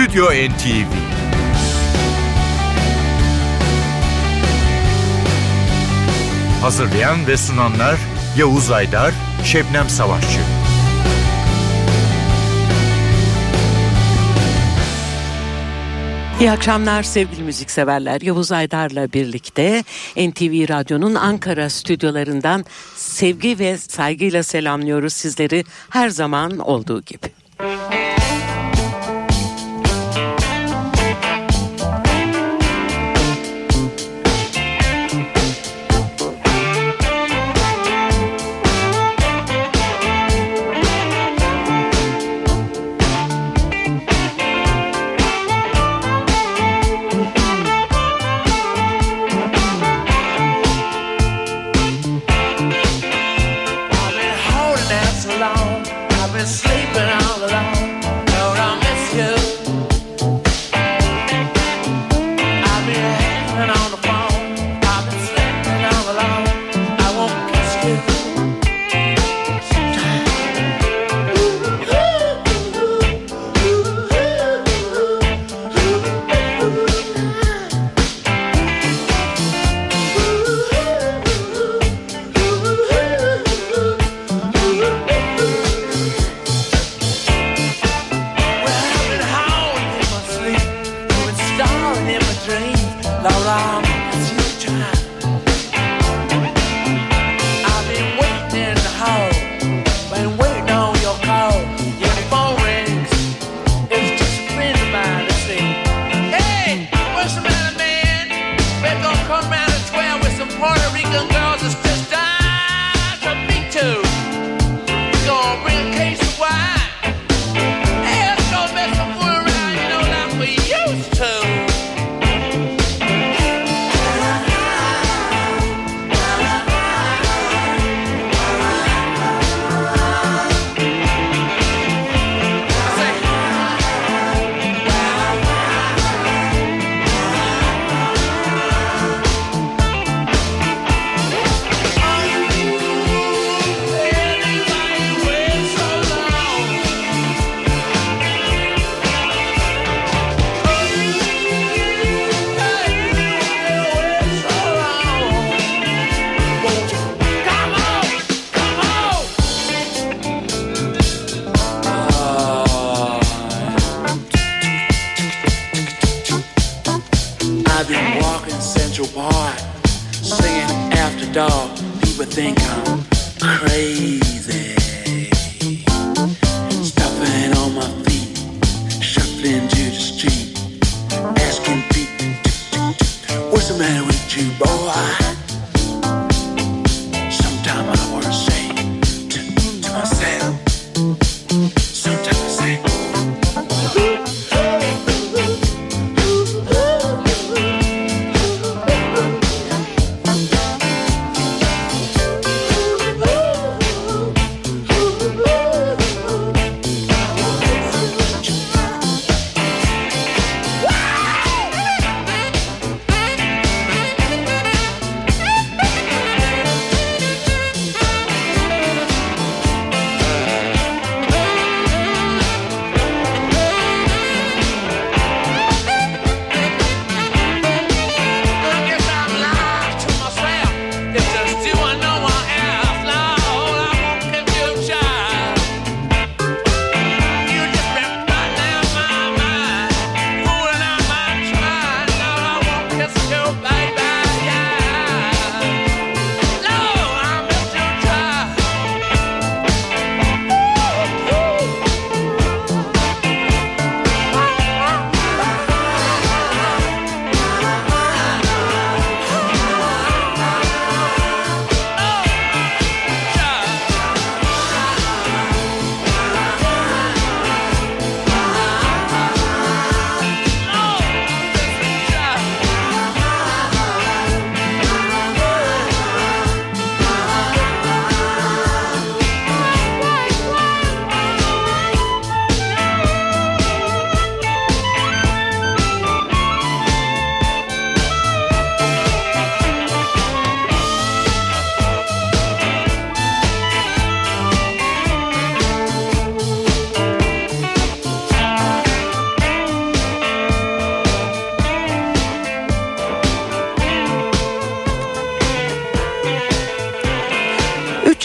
Stüdyo NTV Hazırlayan ve sunanlar Yavuz Aydar, Şebnem Savaşçı. İyi akşamlar sevgili müzikseverler. Yavuz Aydar'la birlikte NTV Radyo'nun Ankara stüdyolarından sevgi ve saygıyla selamlıyoruz sizleri her zaman olduğu gibi. Müzik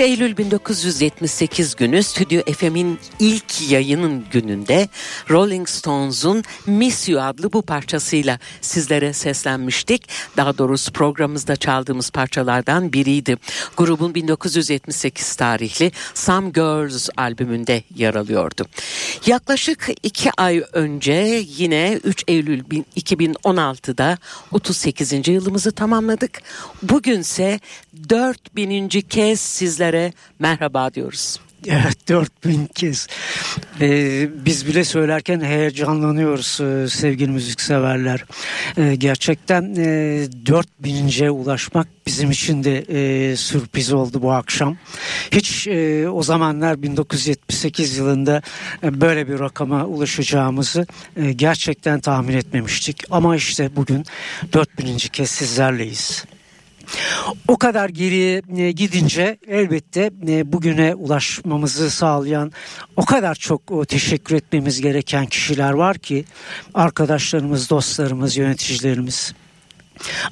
3 Eylül 1978 günü Stüdyo FM'in ilk yayının gününde Rolling Stones'un Miss You adlı bu parçasıyla sizlere seslenmiştik. Daha doğrusu programımızda çaldığımız parçalardan biriydi. Grubun 1978 tarihli Some Girls albümünde yer alıyordu. Yaklaşık iki ay önce yine 3 Eylül 2016'da 38. yılımızı tamamladık. Bugünse 4000. kez sizlere merhaba diyoruz. Evet 4000 kez. Ee, biz bile söylerken heyecanlanıyoruz e, sevgili müzikseverler. Ee, gerçekten e, 4000'e ulaşmak bizim için de e, sürpriz oldu bu akşam. Hiç e, o zamanlar 1978 yılında e, böyle bir rakama ulaşacağımızı e, gerçekten tahmin etmemiştik. Ama işte bugün 4000. kez sizlerleyiz. O kadar geriye gidince elbette e, bugüne ulaşmamızı sağlayan o kadar çok teşekkür etmemiz gereken kişiler var ki arkadaşlarımız, dostlarımız, yöneticilerimiz.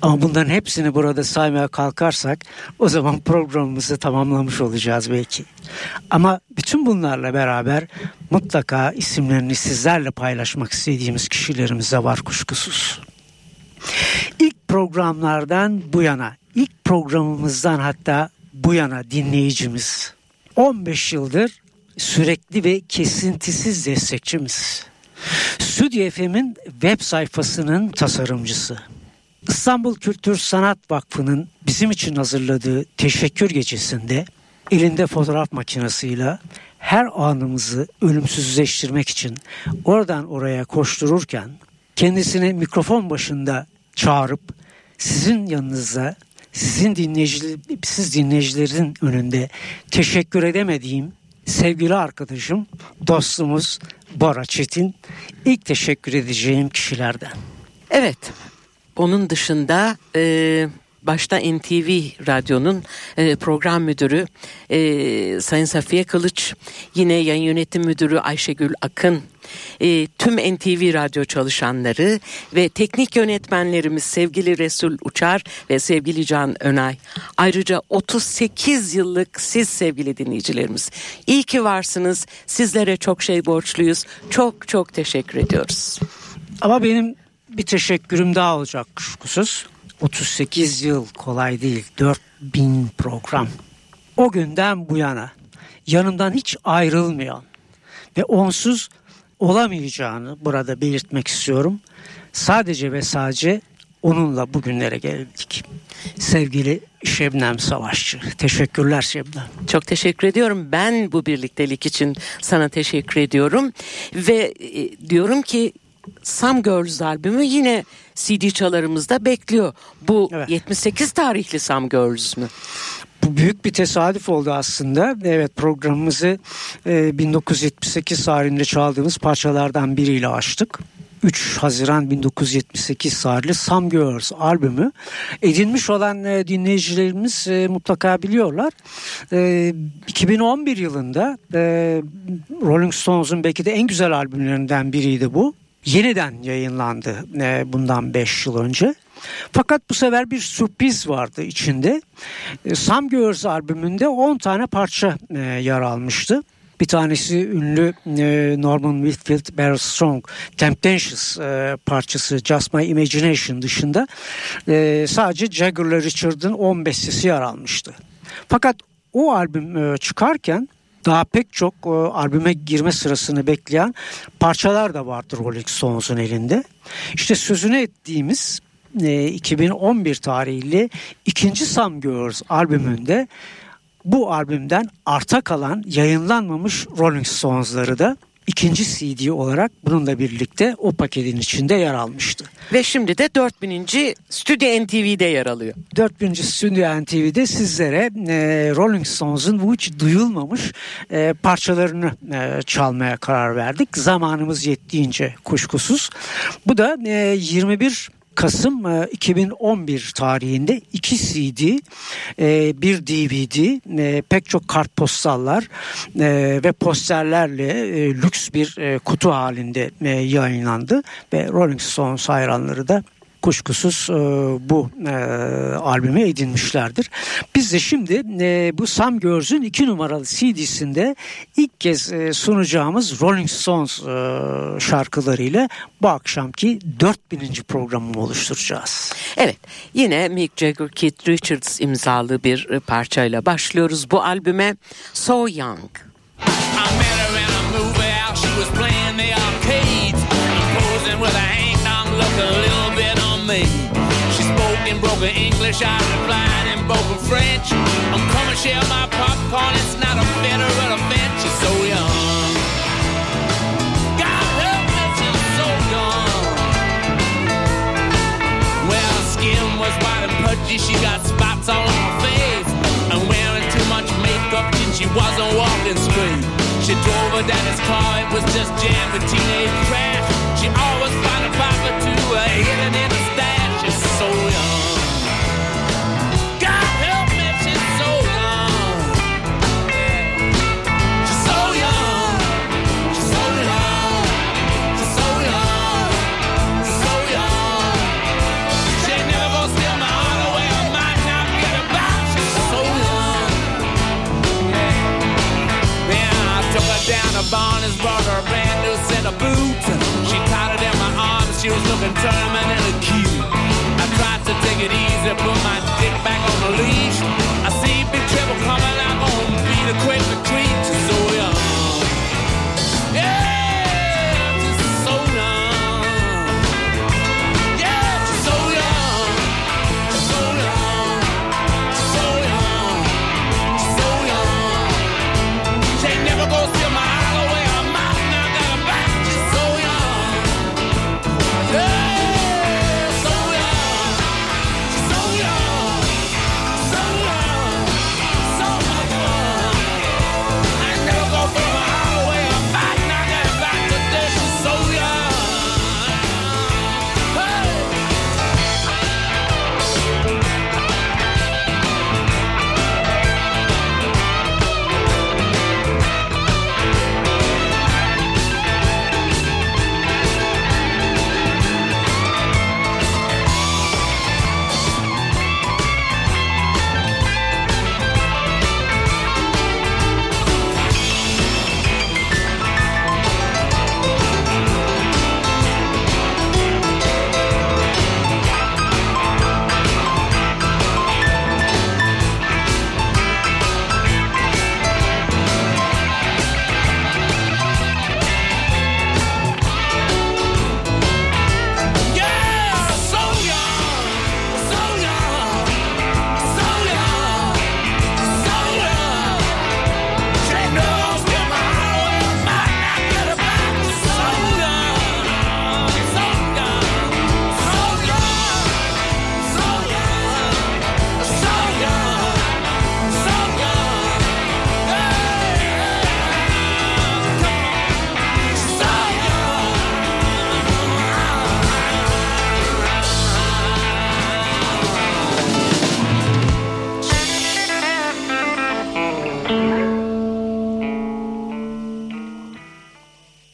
Ama bunların hepsini burada saymaya kalkarsak o zaman programımızı tamamlamış olacağız belki. Ama bütün bunlarla beraber mutlaka isimlerini sizlerle paylaşmak istediğimiz kişilerimiz de var kuşkusuz. İlk programlardan bu yana, ilk programımızdan hatta bu yana dinleyicimiz 15 yıldır sürekli ve kesintisiz destekçimiz. Stüdyo FM'in web sayfasının tasarımcısı. İstanbul Kültür Sanat Vakfı'nın bizim için hazırladığı teşekkür gecesinde elinde fotoğraf makinesiyle her anımızı ölümsüzleştirmek için oradan oraya koştururken kendisini mikrofon başında çağırıp sizin yanınızda sizin dinleyici, siz dinleyicilerin önünde teşekkür edemediğim sevgili arkadaşım, dostumuz Bora Çetin ilk teşekkür edeceğim kişilerden. Evet, onun dışında e, başta NTV Radyo'nun e, program müdürü e, Sayın Safiye Kılıç, yine yayın yönetim müdürü Ayşegül Akın, e, tüm NTV Radyo çalışanları ve teknik yönetmenlerimiz sevgili Resul Uçar ve sevgili Can Önay. Ayrıca 38 yıllık siz sevgili dinleyicilerimiz. İyi ki varsınız. Sizlere çok şey borçluyuz. Çok çok teşekkür ediyoruz. Ama benim bir teşekkürüm daha olacak kuşkusuz. 38 yıl kolay değil. 4000 program. O günden bu yana yanımdan hiç ayrılmayan ve onsuz olamayacağını burada belirtmek istiyorum. Sadece ve sadece onunla bugünlere geldik. Sevgili Şebnem Savaşçı. Teşekkürler Şebnem. Çok teşekkür ediyorum. Ben bu birliktelik için sana teşekkür ediyorum. Ve e, diyorum ki Some Girls albümü yine CD çalarımızda bekliyor. Bu Evet. 78 tarihli Some Girls mü? Bu büyük bir tesadüf oldu aslında. Evet programımızı e, 1978 tarihinde çaldığımız parçalardan biriyle açtık. 3 Haziran 1978 tarihli Some Girls albümü edinmiş olan e, dinleyicilerimiz e, mutlaka biliyorlar. E, 2011 yılında e, Rolling Stones'un belki de en güzel albümlerinden biriydi bu. Yeniden yayınlandı e, bundan 5 yıl önce. Fakat bu sefer bir sürpriz vardı içinde. E, Some Girls albümünde 10 tane parça e, yer almıştı. Bir tanesi ünlü e, Norman Whitfield Beryl Strong Temptations parçası Just My Imagination dışında sadece Jagger'la Richard'ın 10 bestesi yer almıştı. Fakat o albüm çıkarken daha pek çok e, albüme girme sırasını bekleyen parçalar da vardır Rolling Stones'un elinde. İşte sözünü ettiğimiz e, 2011 tarihli ikinci Some Girls albümünde bu albümden arta kalan yayınlanmamış Rolling Stones'ları da ikinci CD olarak bununla birlikte o paketin içinde yer almıştı. Ve şimdi de 4000. Stüdyo NTV'de yer alıyor. 4000. Stüdyo NTV'de sizlere e, Rolling Stones'un bu hiç duyulmamış e, parçalarını e, çalmaya karar verdik. Zamanımız yettiğince kuşkusuz. Bu da e, 21 Kasım e, 2011 tarihinde iki CD, e, bir DVD, e, pek çok kartpostallar e, ve posterlerle e, lüks bir e, kutu halinde e, yayınlandı. Ve Rolling Stones hayranları da kuşkusuz e, bu e, albümü edinmişlerdir. Biz de şimdi e, bu Sam Görs'ün iki numaralı CD'sinde ilk kez e, sunacağımız Rolling Stones e, şarkılarıyla bu akşamki 4000. programımı oluşturacağız. Evet yine Mick Jagger, Keith Richards imzalı bir e, parçayla başlıyoruz bu albüme So Young. I met her in a movie out. She was playing English. I replied in broken French. I'm coming share my popcorn. It's not a federal offense. She's so young. God help me, she's so young. Well, skin was white and pudgy. She got spots all on her face. And wearing too much makeup, and she wasn't walking straight. She drove her daddy's car, it was just jammed with teenage trash. She always found a pocket to uh, hidden in a stash. She's so Barnes, brought her a brand new set of boots. She tied it in my arms. She was looking terminally cute. I tried to take it easy, put my dick back on the leash. I see big trouble coming.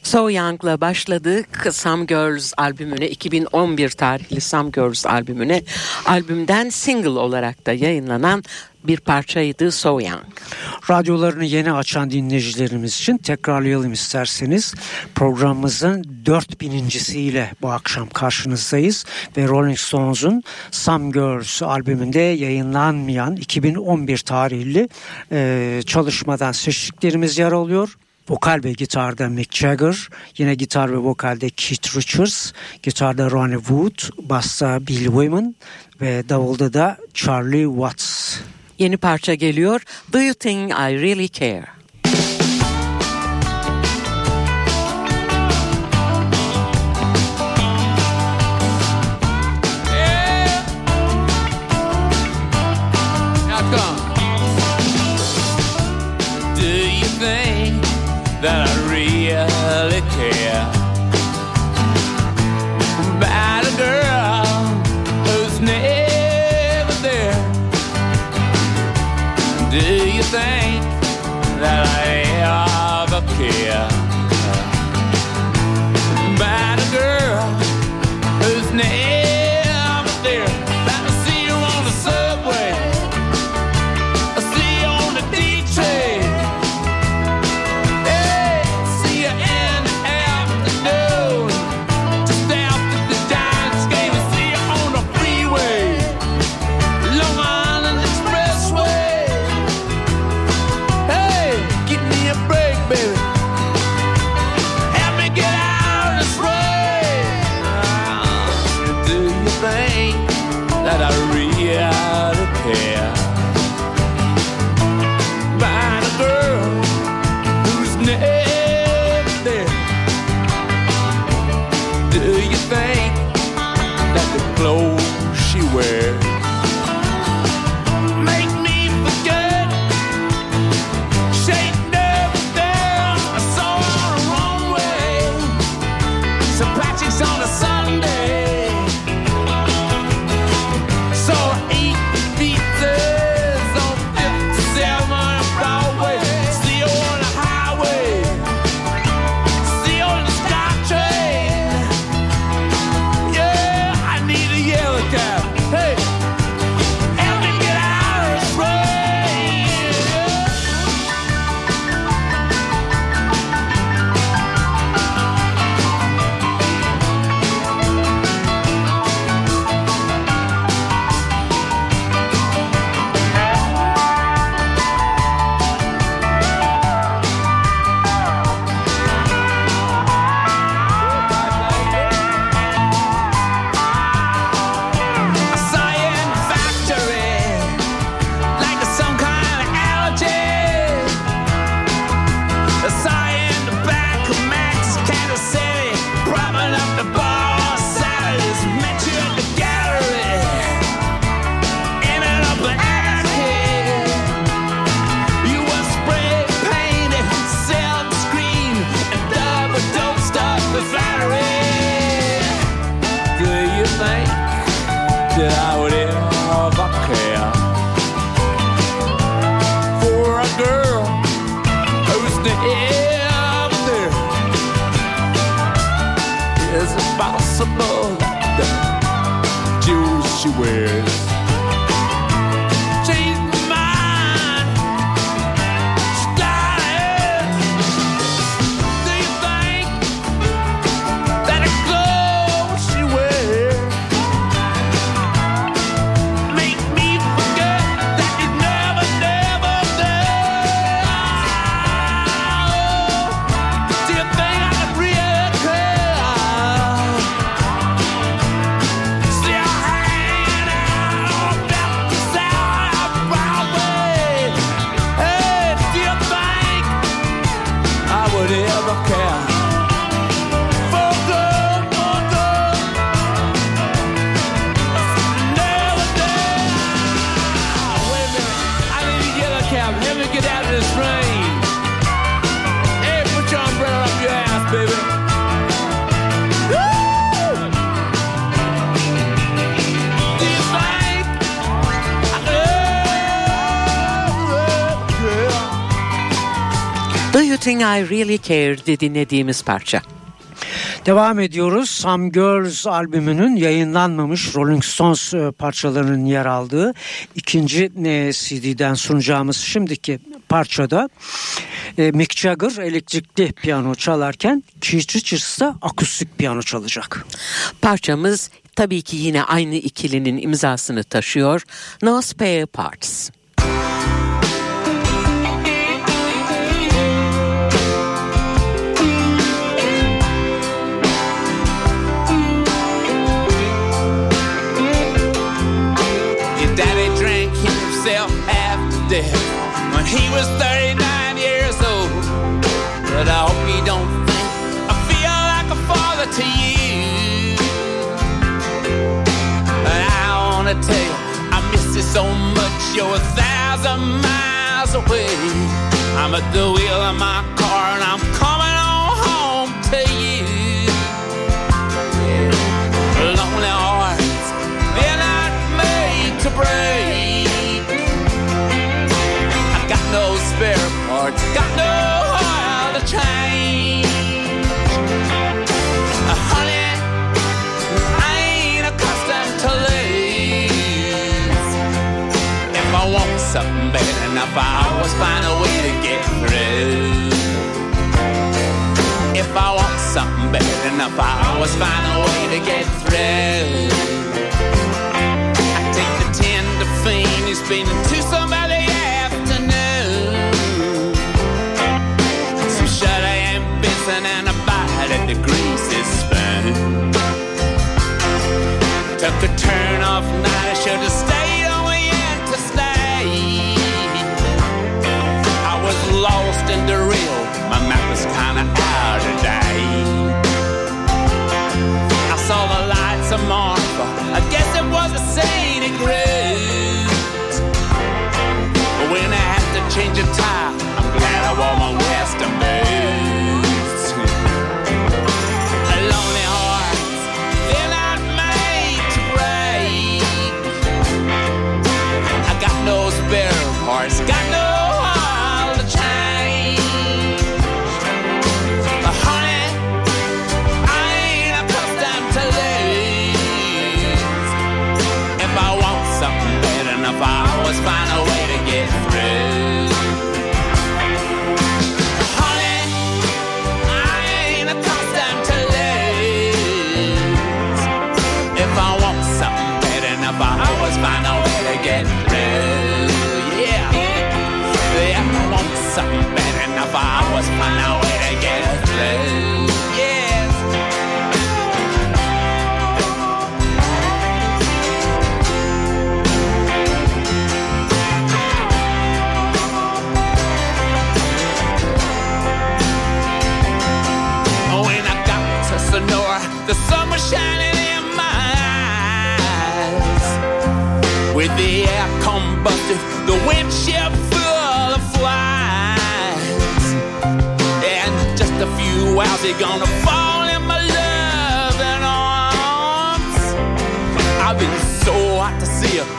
So Young'la başladık. Some Girls albümüne 2011 tarihli Some Girls albümüne albümden single olarak da yayınlanan bir parçaydı So Young. Radyolarını yeni açan dinleyicilerimiz için tekrarlayalım isterseniz. Programımızın 4000.siyle bu akşam karşınızdayız ve Rolling Stones'un Some Girls albümünde yayınlanmayan 2011 tarihli e, çalışmadan seçtiklerimiz yer alıyor. Vokal ve gitarda Mick Jagger, yine gitar ve vokalde Keith Richards, gitarda Ronnie Wood, basta Bill Wyman ve davulda da Charlie Watts. Yeni parça geliyor. Do You Think I Really Care? is possible. The jewels she wears. Think I Really Care'di dinlediğimiz parça. Devam ediyoruz. Some Girls albümünün yayınlanmamış Rolling Stones e, parçalarının yer aldığı ikinci e, CD'den sunacağımız şimdiki parçada e, Mick Jagger elektrikli piyano çalarken Keith Richards da akustik piyano çalacak. Parçamız tabii ki yine aynı ikilinin imzasını taşıyor. No Spare Parts. Half when he was 39 years old. But I hope you don't think I feel like a father to you. And I wanna tell you, I miss you so much. You're a thousand miles away. I'm at the wheel of my car and I'm enough, I always find a way to get through. If I want something bad enough, I always find a way to get through. I take the ten to Phoenix, been to somebody afternoon. Some shut Benson and a bite at the greasy spoon. Took a turn off night, I should have you, how's it gonna fall in my loving arms? I've been so hot to see you.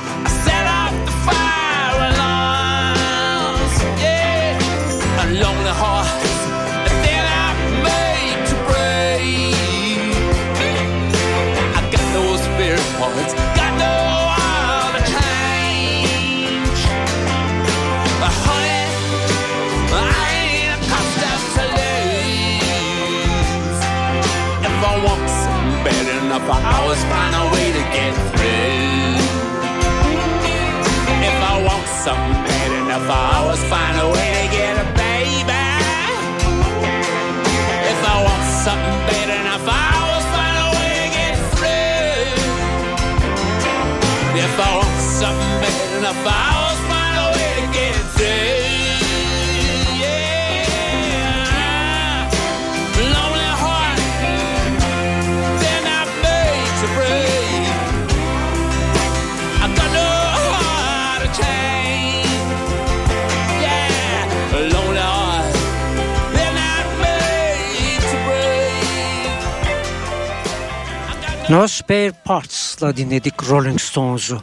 Enough, I always find a way to get through. If I want something bad enough, I always find a way to get a baby. If I want something bad enough, I always find a way to get through. If I want something bad enough, I no Spare Parts'la dinledik Rolling Stones'u.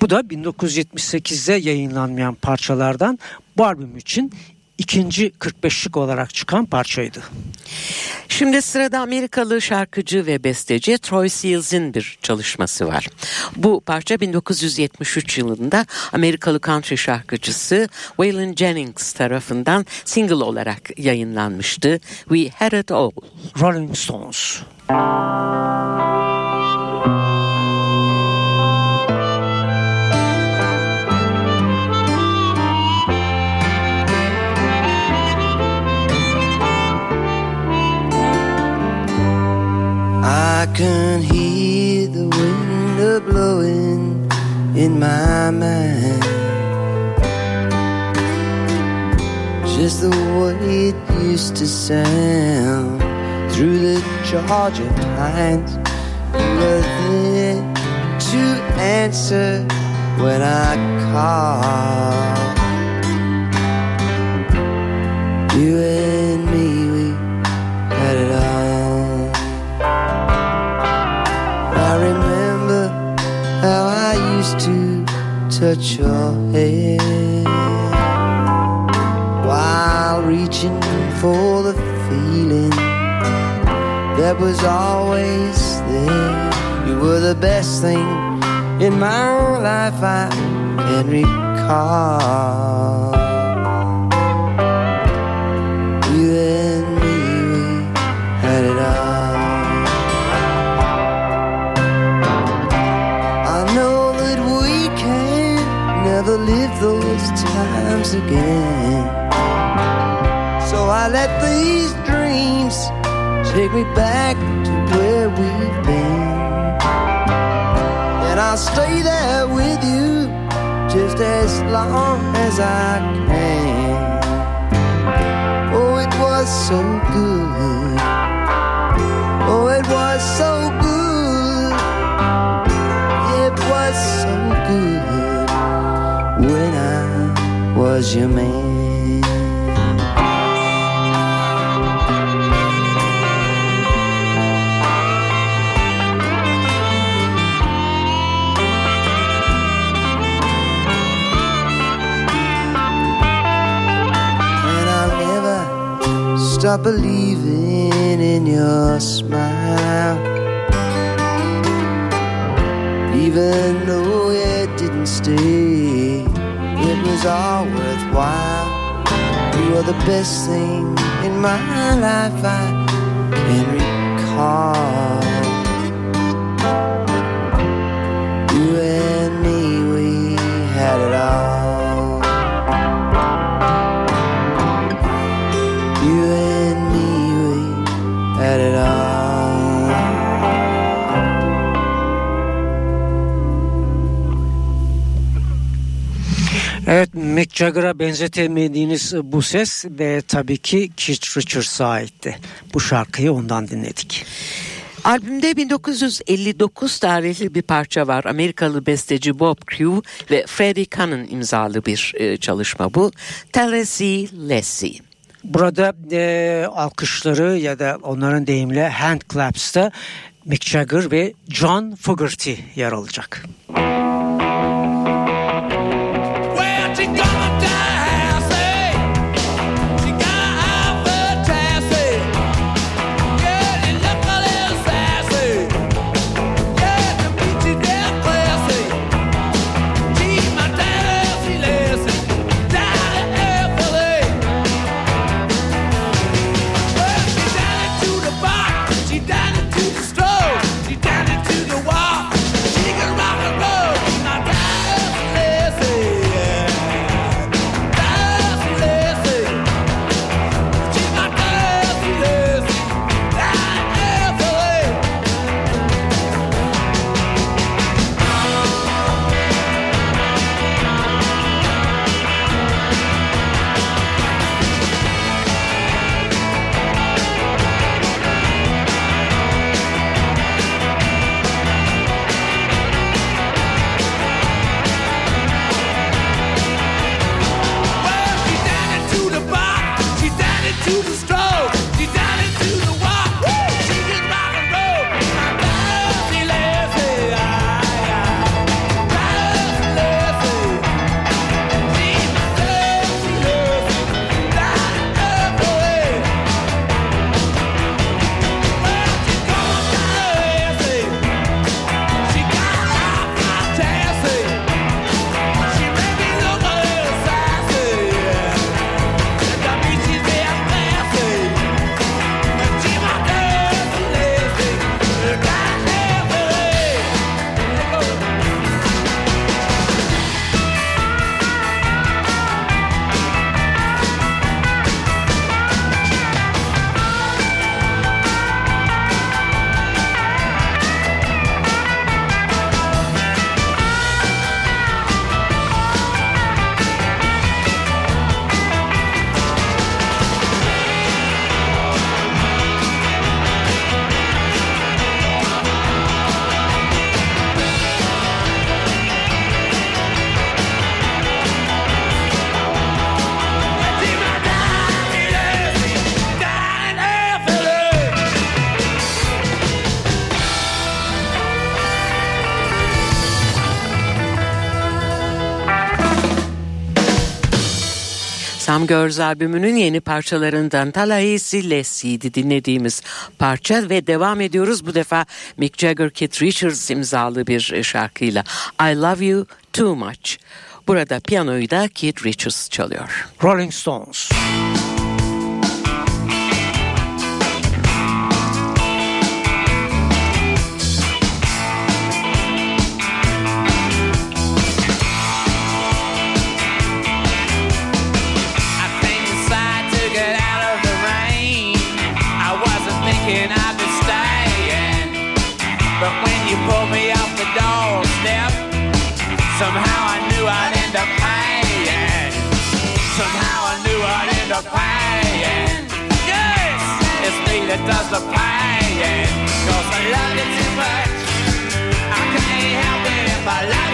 Bu da 1978'de yayınlanmayan parçalardan bu albüm için ikinci 45'lik olarak çıkan parçaydı. Şimdi sırada Amerikalı şarkıcı ve besteci Troy Seals'in bir çalışması var. Bu parça 1973 yılında Amerikalı country şarkıcısı Waylon Jennings tarafından single olarak yayınlanmıştı. We Had It All. Rolling Stones. I can hear the wind a blowing in my mind. Just the way it used to sound through the Georgia pines. There to answer when I called. You and me, touch your hair while reaching for the feeling that was always there. You were the best thing in my life I can recall. Times again. So I let these dreams take me back to where we've been. And I'll stay there with you just as long as I can. Was your man. Stop believing in your smile. Even though it didn't stay, was all worthwhile. You were the best thing in my life I can recall. Evet Mick Jagger'a benzetemediğiniz bu ses ve tabii ki Keith Richards'a aitti. Bu şarkıyı ondan dinledik. Albümde 1959 tarihli bir parça var. Amerikalı besteci Bob Crew ve Freddie Cannon imzalı bir e, çalışma bu. Tennessee Lassie. Burada e, alkışları ya da onların deyimiyle hand claps'ta Mick Jagger ve John Fogerty yer alacak. Well, Sam Girls albümünün yeni parçalarından Tallahassee Lassie'ydi dinlediğimiz parça ve devam ediyoruz bu defa Mick Jagger Keith Richards imzalı bir şarkıyla I Love You Too Much. Burada piyanoyu da Keith Richards çalıyor. Rolling Stones. I does the paying. Cause I love you too much. I can't help it if I love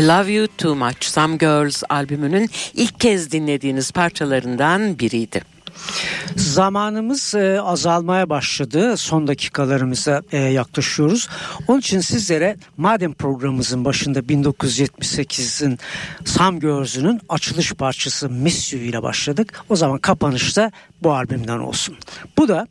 I Love You Too Much Some Girls albümünün ilk kez dinlediğiniz parçalarından biriydi. Zamanımız e, azalmaya başladı. Son dakikalarımıza e, yaklaşıyoruz. Onun için sizlere madem programımızın başında 1978'in Sam Girls'ünün açılış parçası Miss You ile başladık. O zaman kapanışta bu albümden olsun. Bu da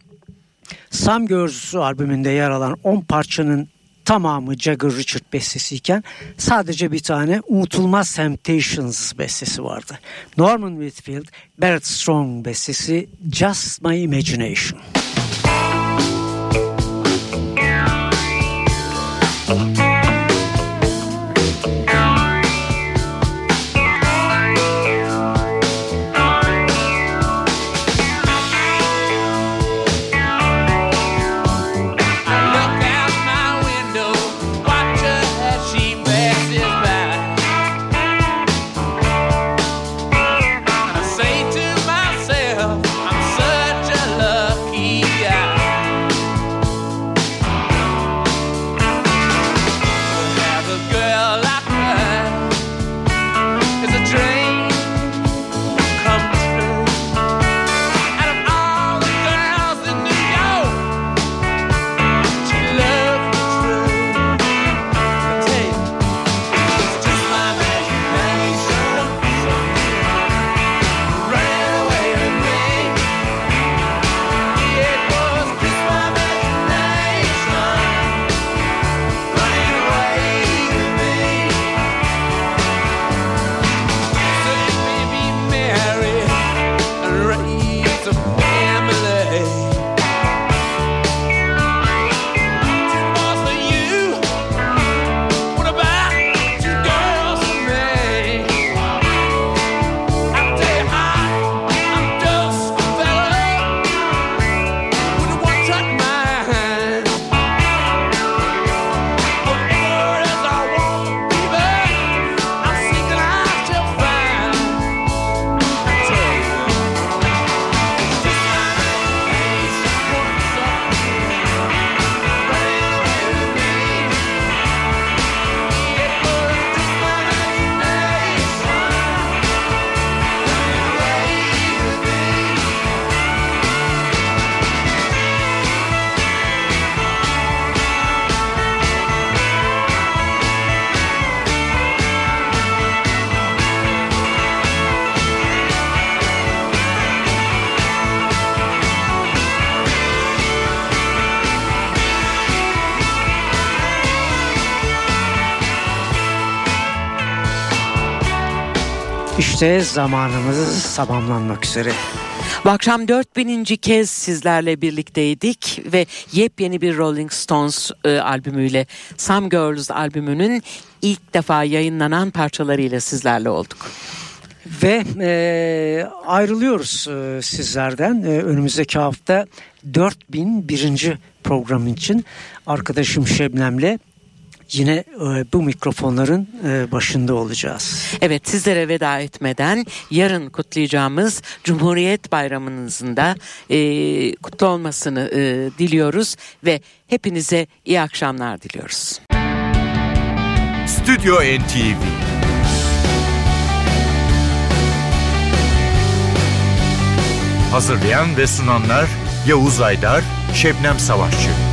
Sam Girls albümünde yer alan 10 parçanın tamamı Jagger Richard bestesiyken sadece bir tane unutulmaz Temptations bestesi vardı. Norman Whitfield, Barrett Strong bestesi Just My Imagination. I İşte zamanımız tamamlanmak üzere. Bu akşam 4000. kez sizlerle birlikteydik ve yepyeni bir Rolling Stones e, albümüyle Some Girls albümünün ilk defa yayınlanan parçalarıyla sizlerle olduk. Ve e, ayrılıyoruz e, sizlerden. E, önümüzdeki hafta 4001. program için arkadaşım Şebnem'le yine e, bu mikrofonların e, başında olacağız. Evet sizlere veda etmeden yarın kutlayacağımız Cumhuriyet Bayramınızın da e, kutlu olmasını e, diliyoruz ve hepinize iyi akşamlar diliyoruz. Stüdyo NTV Hazırlayan ve sunanlar Yavuz Aydar, Şebnem Savaşçı